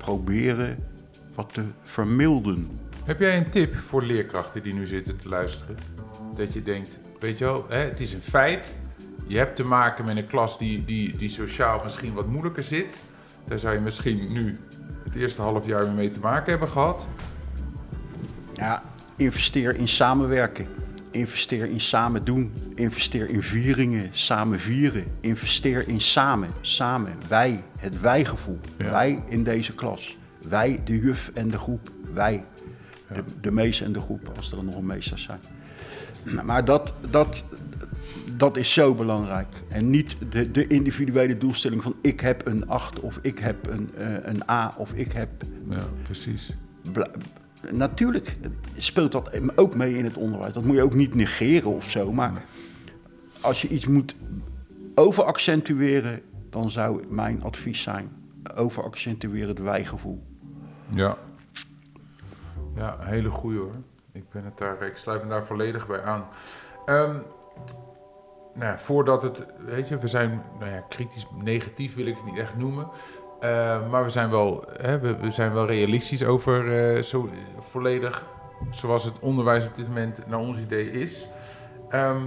proberen wat te vermilden. Heb jij een tip voor leerkrachten die nu zitten te luisteren? Dat je denkt, weet je wel, hè, het is een feit. Je hebt te maken met een klas die, die, die sociaal misschien wat moeilijker zit. Daar zou je misschien nu het eerste half jaar mee te maken hebben gehad. Ja, investeer in samenwerken. Investeer in samen doen. Investeer in vieringen, samen vieren. Investeer in samen, samen. Wij, het wij-gevoel. Ja. Wij in deze klas. Wij, de juf en de groep. Wij, de, de meester en de groep, als er nog een meester zijn. Maar dat, dat, dat is zo belangrijk. En niet de, de individuele doelstelling van ik heb een 8 of ik heb een, eh, een A of ik heb Ja, precies. Natuurlijk speelt dat ook mee in het onderwijs. Dat moet je ook niet negeren of zo. Maar als je iets moet overaccentueren, dan zou mijn advies zijn: overaccentueer het wijgevoel. Ja. Ja, hele goeie hoor. Ik, ben het daar, ik sluit me daar volledig bij aan. Ehm, nou ja, voordat het, weet je, we zijn nou ja, kritisch negatief wil ik het niet echt noemen. Eh, maar we zijn wel, hè, we, we zijn wel realistisch over eh, zo, volledig zoals het onderwijs op dit moment naar ons idee is. Ehm,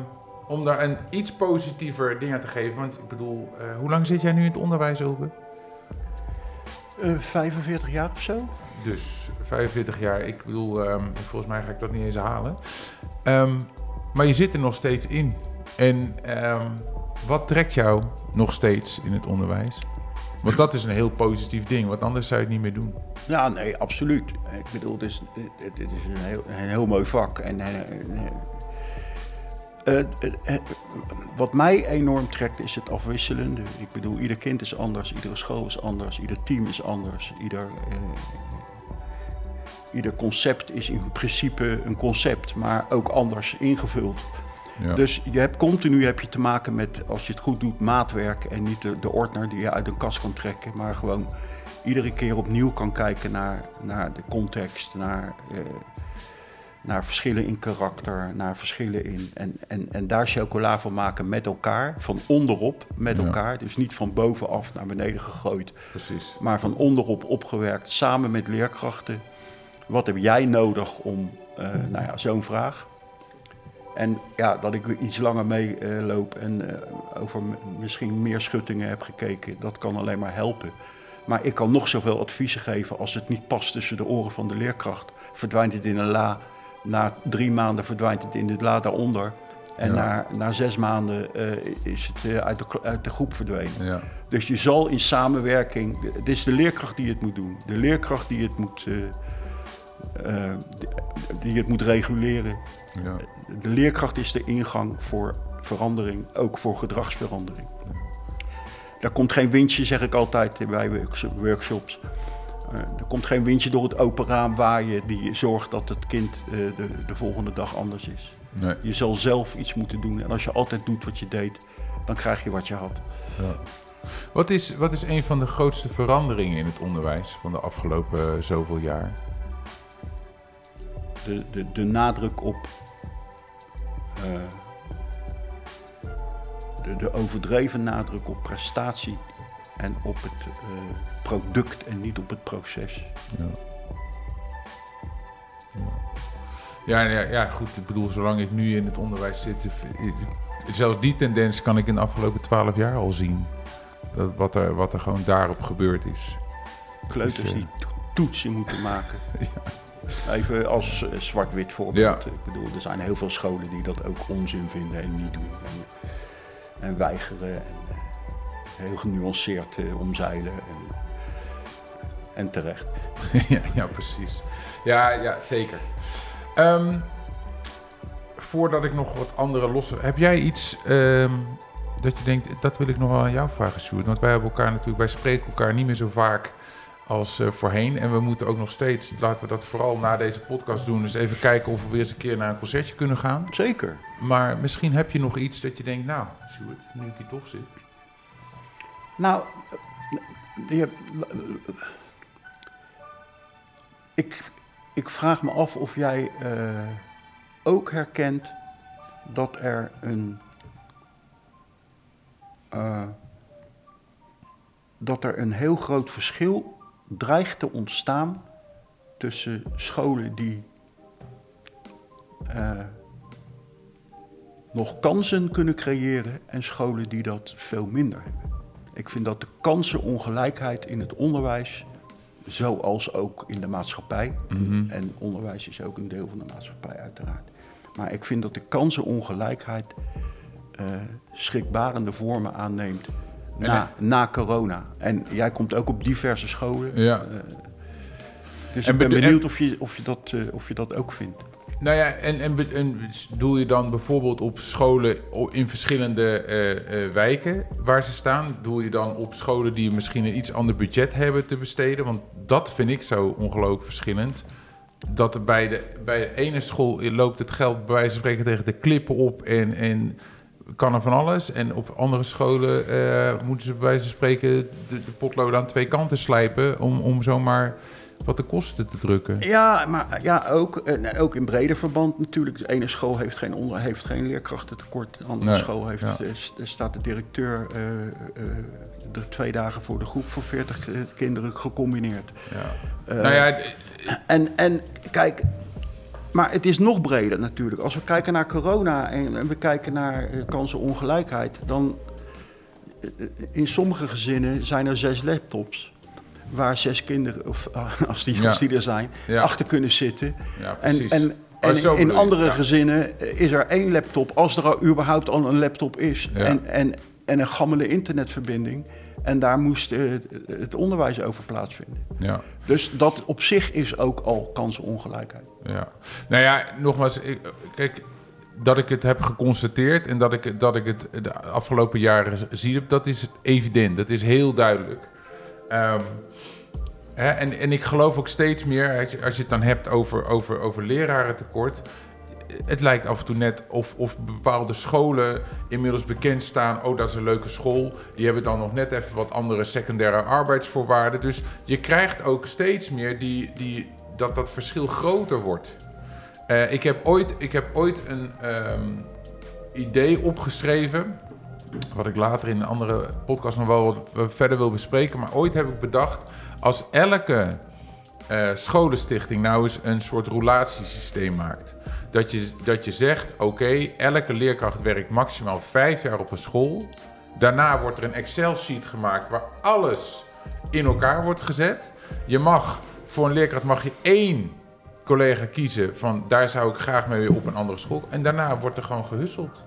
om daar een iets positiever ding aan te geven. Want ik bedoel, eh, hoe lang zit jij nu in het onderwijs open? Eh 45 jaar of zo? Dus 45 jaar, ik bedoel, ehm, volgens mij ga ik dat niet eens halen. Ehm, maar je zit er nog steeds in. En wat trekt jou nog steeds in het onderwijs? Want dat is een heel positief ding, want anders zou je het niet meer doen. Ja, nee, absoluut. Ik bedoel, het is, het, is een, heel, een heel mooi vak. En, eh, eh, eh, wat mij enorm trekt is het afwisselende. Ik bedoel, ieder kind is anders, iedere school is anders, ieder team is anders, ieder, ieder concept is in principe een concept, maar ook anders ingevuld. Ja. Dus je hebt continu heb je te maken met, als je het goed doet, maatwerk en niet de, de ordner die je uit een kast kan trekken, maar gewoon iedere keer opnieuw kan kijken naar, naar de context, naar, eh, naar verschillen in karakter, naar verschillen in. En, en, en daar chocola van maken met elkaar, van onderop met Ja. elkaar. Dus niet van bovenaf naar beneden gegooid, Precies. maar van onderop opgewerkt, samen met leerkrachten. Wat heb jij nodig om, eh, nou ja, zo'n vraag. En ja, dat ik iets langer meeloop en eh, over misschien meer schuttingen heb gekeken, dat kan alleen maar helpen. Maar ik kan nog zoveel adviezen geven als het niet past tussen de oren van de leerkracht. Verdwijnt het in een la, na drie maanden verdwijnt het in de la daaronder. En Ja. na, na zes maanden eh, is het eh, uit, de, uit de groep verdwenen. Ja. Dus je zal in samenwerking, het is de leerkracht die het moet doen. De leerkracht die het moet, eh, die- het moet reguleren. Ja. De leerkracht is de ingang voor verandering, ook voor gedragsverandering. Daar komt geen windje, zeg ik altijd bij works- workshops. Eh, er komt geen windje door het open raam waaien die zorgt dat het kind eh, de, de volgende dag anders is. Nee. Je zal zelf iets moeten doen. En als je altijd doet wat je deed, dan krijg je wat je had. Ja. Wat, is, wat is een van de grootste veranderingen in het onderwijs van de afgelopen zoveel jaar? De, de, de nadruk op eh, de, de overdreven nadruk op prestatie en op het eh, product en niet op het proces. Ja. Ja. Ja, ja, ja, goed. Ik bedoel, zolang ik nu in het onderwijs zit, zelfs die tendens kan ik in de afgelopen twaalf jaar al zien. Dat wat, er, wat er gewoon daarop gebeurd is. Kleuters is, eh, die to- toetsen moeten maken. <laughs> Even als eh, zwart-wit voorbeeld. Ja. Ik bedoel, er zijn heel veel scholen die dat ook onzin vinden en niet doen. En, en weigeren en eh, heel genuanceerd eh, omzeilen. En, en terecht. <laughs> ja, ja, precies. Ja, ja zeker. Ehm, voordat ik nog wat andere losse... Heb jij iets ehm, dat je denkt, dat wil ik nog wel aan jou vragen, Sjoerd? Want wij hebben elkaar natuurlijk, wij spreken elkaar niet meer zo vaak als eh, voorheen. En we moeten ook nog steeds, laten we dat vooral na deze podcast doen, dus even kijken of we weer eens een keer naar een concertje kunnen gaan. Zeker. Maar misschien heb je nog iets dat je denkt, nou, Sjoerd, nu ik hier toch zit. Nou, je, ik, ik vraag me af of jij uh, ook herkent dat er een. Uh, dat er een heel groot verschil dreigt te ontstaan tussen scholen die uh, nog kansen kunnen creëren en scholen die dat veel minder hebben. Ik vind dat de kansenongelijkheid in het onderwijs, zoals ook in de maatschappij, Mhm. en onderwijs is ook een deel van de maatschappij uiteraard, maar ik vind dat de kansenongelijkheid uh, schrikbarende vormen aanneemt na, na corona. En jij komt ook op diverse scholen. Ja. Uh, dus En ik ben benieuwd of je, of, je dat, uh, of je dat ook vindt. Nou ja, en, en, doe je dan bijvoorbeeld op scholen in verschillende eh, eh, wijken waar ze staan? Doe je dan op scholen die misschien een iets ander budget hebben te besteden? Want dat vind ik zo ongelooflijk verschillend. Dat er bij de, bij de ene school loopt het geld bij wijze van spreken tegen de klippen op en, en kan er van alles. En op andere scholen eh, moeten ze bij wijze van spreken de, de potloden aan twee kanten slijpen om, om zomaar wat de kosten te drukken. Ja, maar ja, ook, eh, ook in breder verband natuurlijk. De ene school heeft geen, onder, heeft geen leerkrachtentekort. De andere Nee, school heeft, ja. eh, st- staat de directeur er twee dagen voor de groep voor 40 eh, kinderen gecombineerd. Ja. Nou ja, En, en kijk, maar het is nog breder natuurlijk. Als we kijken naar corona en, we kijken naar eh, kansenongelijkheid, dan eh, in sommige gezinnen zijn er zes laptops. Waar zes kinderen, of <laughs> als die, Ja. als die er zijn, Ja. achter kunnen zitten. ja, En, precies. en, en in andere gezinnen eh, is er één laptop, als er al überhaupt al een laptop is. En, en, en een gammele internetverbinding. En daar moest het onderwijs over plaatsvinden. Ja, Dus dat op zich is ook al kansenongelijkheid. Ja. Nou ja, nogmaals, kijk, dat ik het heb geconstateerd en dat ik, dat ik het de afgelopen jaren zie, dat is evident. Dat is heel duidelijk. Ehm, hè, en, en ik geloof ook steeds meer, als je, als je het dan hebt over, over, over lerarentekort. Het lijkt af en toe net of, of bepaalde scholen inmiddels bekend staan. Oh, dat is een leuke school. Die hebben dan nog net even wat andere secundaire arbeidsvoorwaarden. Dus je krijgt ook steeds meer die, die, dat dat verschil groter wordt. Eh, ik, heb ooit, ik heb ooit een ehm, idee opgeschreven. Wat ik later in een andere podcast nog wel eh, verder wil bespreken. Maar ooit heb ik bedacht. Als elke eh, scholenstichting nou eens een soort roulatiesysteem maakt. Dat je, dat je zegt: oké, elke leerkracht werkt maximaal vijf jaar op een school. Daarna wordt er een Excel-sheet gemaakt waar alles in elkaar wordt gezet. Je mag voor een leerkracht mag je één collega kiezen van daar zou ik graag mee op een andere school. En daarna wordt er gewoon gehusseld.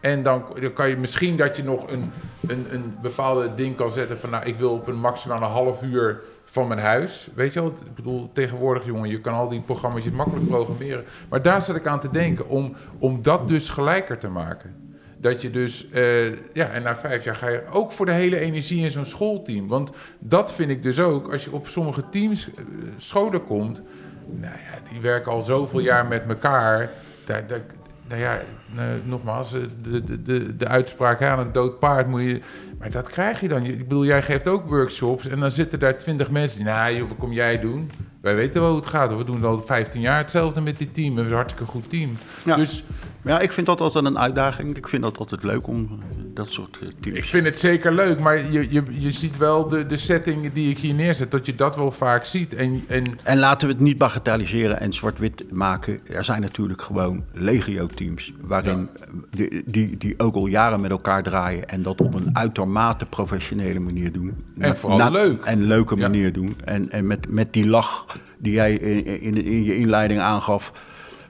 En dan, dan kan je misschien dat je nog een, een, een bepaalde ding kan zetten van nou ik wil op een maximale half uur van mijn huis. Weet je wel, ik bedoel tegenwoordig jongen, je kan al die programma's makkelijk programmeren. Maar daar zat ik aan te denken om, om dat dus gelijker te maken. Dat je dus, eh, ja, en na vijf jaar ga je ook voor de hele energie in zo'n schoolteam. Want dat vind ik dus ook, als je op sommige teams, eh, scholen komt, nou ja, die werken al zoveel jaar met elkaar. Daar, daar, nou ja, eh, nogmaals, de, de, de, de uitspraak aan een dood paard moet je... Maar dat krijg je dan. Ik bedoel, jij geeft ook workshops en dan zitten daar twintig mensen die... Nou, joh, wat kom jij doen? Wij weten wel hoe het gaat. We doen al 15 jaar hetzelfde met dit team. We hebben een hartstikke goed team. Ja. Dus Ja, ik vind dat altijd een uitdaging. Ik vind dat altijd leuk om eh, dat soort eh, teams. ik vind het zeker leuk. Maar je, je, je ziet wel de, de setting die ik hier neerzet... dat je dat wel vaak ziet. En, en En laten we het niet bagatelliseren en zwart-wit maken. Er zijn natuurlijk gewoon legio-teams waarin die, die, die ook al jaren met elkaar draaien en dat op een uitermate professionele manier doen. En vooral leuk. En leuke Ja. manier doen. En, en met, met die lach die jij in, in, in je inleiding aangaf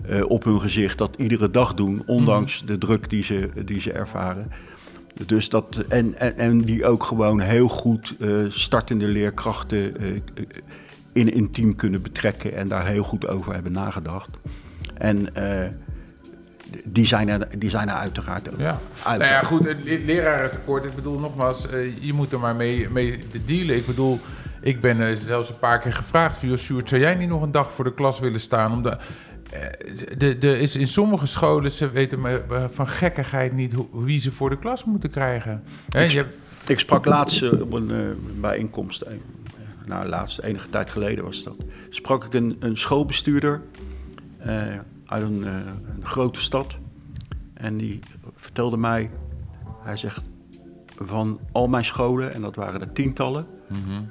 eh, op hun gezicht, dat iedere dag doen, ondanks de druk die ze, die ze ervaren. Dus dat, en, en, en die ook gewoon heel goed eh, startende leerkrachten eh, in een team kunnen betrekken en daar heel goed over hebben nagedacht. En die, zijn er, die zijn er uiteraard ook. Ja. Nou ja, goed, het le- lerarentekort. Ik bedoel, nogmaals, je moet er maar mee, mee dealen. Ik bedoel, ik ben zelfs een paar keer gevraagd... van, Sjoerd, zou jij niet nog een dag voor de klas willen staan? Omdat, eh, de, de is in sommige scholen, ze weten eh, van gekkigheid niet... Hoe, wie ze voor de klas moeten krijgen. Hè, je hebt, Ik sprak laatst eh, op een uh, bijeenkomst, nou laatst, enige tijd geleden was dat, sprak ik een, een schoolbestuurder uit een, een, grote stad. En die vertelde mij, hij zegt, van al mijn scholen, en dat waren er tientallen, mm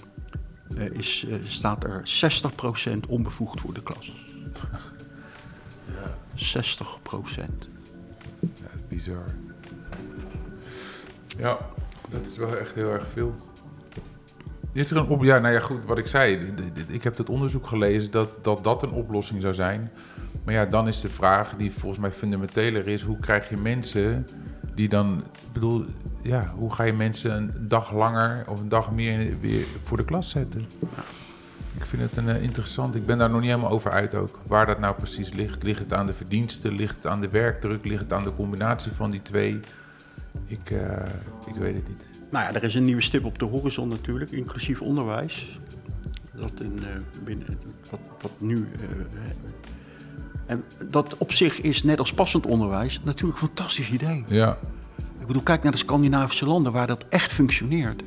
is, staat er 60% onbevoegd voor de klas. 60 procent. Ja, bizar. Ja, dat is wel echt heel erg veel. Is er een op... Ja, nou ja, goed, wat ik zei. Ik heb het onderzoek gelezen dat, dat dat een oplossing zou zijn. Maar ja, dan is de vraag die volgens mij fundamenteler is... hoe krijg je mensen die dan... Ik bedoel, ja, hoe ga je mensen een dag langer of een dag meer weer voor de klas zetten? Ik vind het een, uh, interessant. Ik ben daar nog niet helemaal over uit ook. Waar dat nou precies ligt. Ligt het aan de verdiensten? Ligt het aan de werkdruk? Ligt het aan de combinatie van die twee? Ik, uh, ik weet het niet. Nou ja, er is een nieuwe stip op de horizon natuurlijk, inclusief onderwijs. Dat, in, uh, binnen, wat, wat nu. en dat op zich is, net als passend onderwijs, natuurlijk een fantastisch idee. Ja. Ik bedoel, kijk naar de Scandinavische landen waar dat echt functioneert.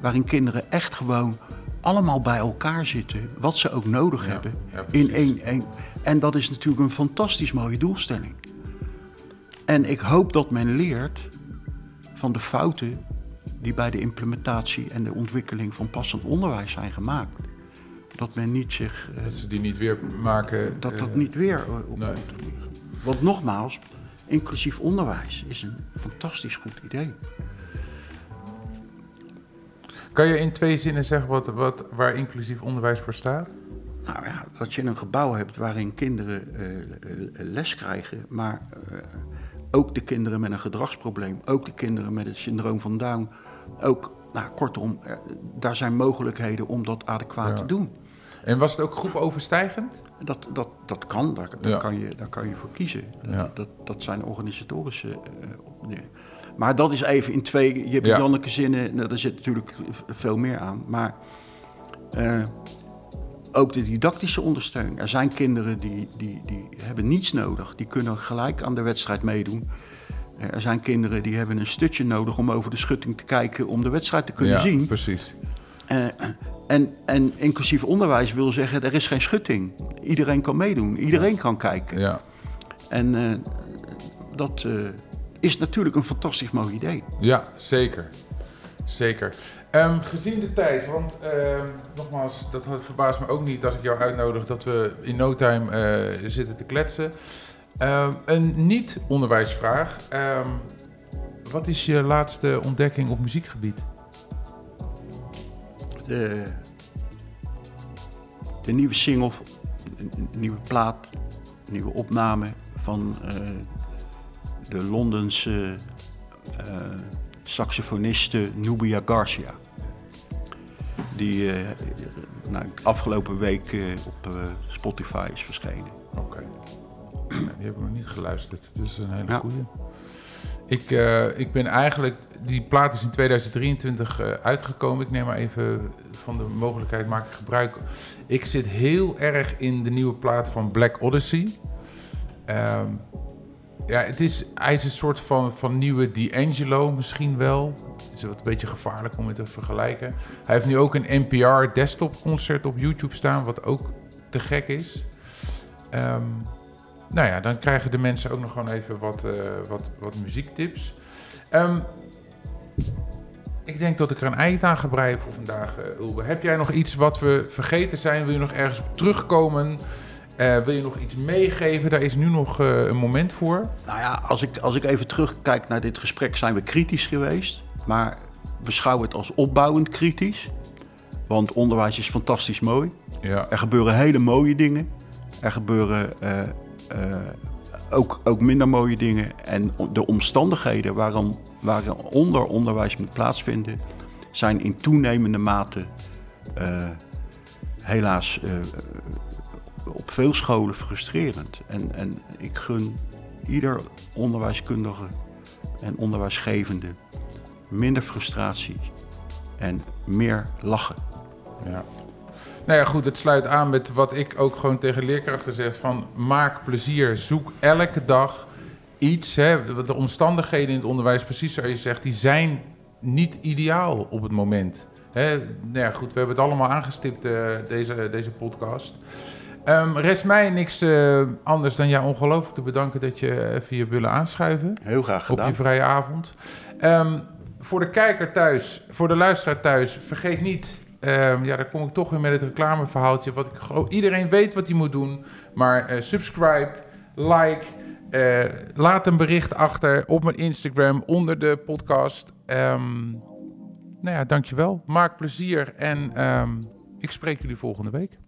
Waarin kinderen echt gewoon allemaal bij elkaar zitten, wat ze ook nodig hebben, in één, één. En dat is natuurlijk een fantastisch mooie doelstelling. En ik hoop dat men leert van de fouten die bij de implementatie en de ontwikkeling van passend onderwijs zijn gemaakt. Dat men niet zich. Uh, dat ze die niet weer maken. Dat dat uh, niet weer op nee. Want nogmaals, inclusief onderwijs is een fantastisch goed idee. Kan je in twee zinnen zeggen wat, wat, waar inclusief onderwijs voor staat? Nou ja, dat je een gebouw hebt waarin kinderen uh, les krijgen, maar uh, ook de kinderen met een gedragsprobleem, ook de kinderen met het syndroom van Down, ook, nou kortom, daar zijn mogelijkheden om dat adequaat ja. te doen. En was het ook groepoverstijgend? Dat, dat, dat kan, daar, daar, ja. kan je, daar kan je voor kiezen. Ja. Dat, dat zijn organisatorische maar dat is even in twee je ja. Janneke zinnen. Nou, daar zit natuurlijk veel meer aan. Maar uh, ook de didactische ondersteuning. Er zijn kinderen die, die, die hebben niets nodig. Die kunnen gelijk aan de wedstrijd meedoen. Er zijn kinderen die hebben een stutje nodig om over de schutting te kijken om de wedstrijd te kunnen ja, zien. Precies. Uh, en, en inclusief onderwijs wil zeggen, er is geen schutting. Iedereen kan meedoen, iedereen kan kijken. Ja. En uh, dat, uh, is natuurlijk een fantastisch mooi idee. Ja, zeker. Zeker. Um, gezien de tijd, want uh, nogmaals, dat verbaast me ook niet als ik jou uitnodig dat we in no time uh, zitten te kletsen. Um, een niet-onderwijsvraag. Wat is je laatste ontdekking op muziekgebied? De, de nieuwe single, een nieuwe plaat, een nieuwe opname van uh, de Londense uh, saxofoniste Nubia Garcia. Die uh, nou, afgelopen week uh, op Spotify is verschenen. Oké. <clears throat> Okay. die heb ik nog niet geluisterd. Dat is een hele ja. goede. Ik, ik ben eigenlijk... Die plaat is in 2023 uitgekomen. Ik neem maar even van de mogelijkheid maak ik gebruik. Ik zit heel erg in de nieuwe plaat van Black Odyssey. Uh, ja, het is, hij is een soort van, van nieuwe D'Angelo misschien wel. Het is wat een beetje gevaarlijk om het te vergelijken. Hij heeft nu ook een NPR desktop concert op YouTube staan, wat ook te gek is. Um, nou ja, dan krijgen de mensen ook nog gewoon even wat, uh, wat, wat muziektips. Um, ik denk dat ik er een eind aan gebreid voor vandaag, uh, Ulbe. Heb jij nog iets wat we vergeten zijn? Wil je nog ergens op terugkomen? Uh, wil je nog iets meegeven? Daar is nu nog uh, een moment voor. Nou ja, als ik, als ik even terugkijk naar dit gesprek, zijn we kritisch geweest. Maar beschouw het als opbouwend kritisch. Want onderwijs is fantastisch mooi. Ja. Er gebeuren hele mooie dingen. Er gebeuren uh, ook, ook minder mooie dingen. En de omstandigheden waarom, waaronder onderwijs moet plaatsvinden, zijn in toenemende mate helaas op veel scholen frustrerend. En, en ik gun ieder onderwijskundige en onderwijsgevende minder frustratie en meer lachen. Ja. Nou ja, goed, het sluit aan met wat ik ook gewoon tegen leerkrachten zeg: van maak plezier, zoek elke dag iets. Hè, de omstandigheden in het onderwijs, precies zoals je zegt, die zijn niet ideaal op het moment. Hè, nou ja, goed, we hebben het allemaal aangestipt, uh, deze, deze podcast. Um, rest mij niks uh, anders dan jou ongelooflijk te bedanken dat je even je willen aanschuiven. Heel graag gedaan. Op die vrije avond. Um, voor de kijker thuis, voor de luisteraar thuis, vergeet niet... Um, ja, dan kom ik toch weer met het reclameverhaaltje. Wat ik, iedereen weet wat hij moet doen. Maar uh, subscribe, like, uh, laat een bericht achter op mijn Instagram onder de podcast. Nou ja, dankjewel. Maak plezier en ik spreek jullie volgende week.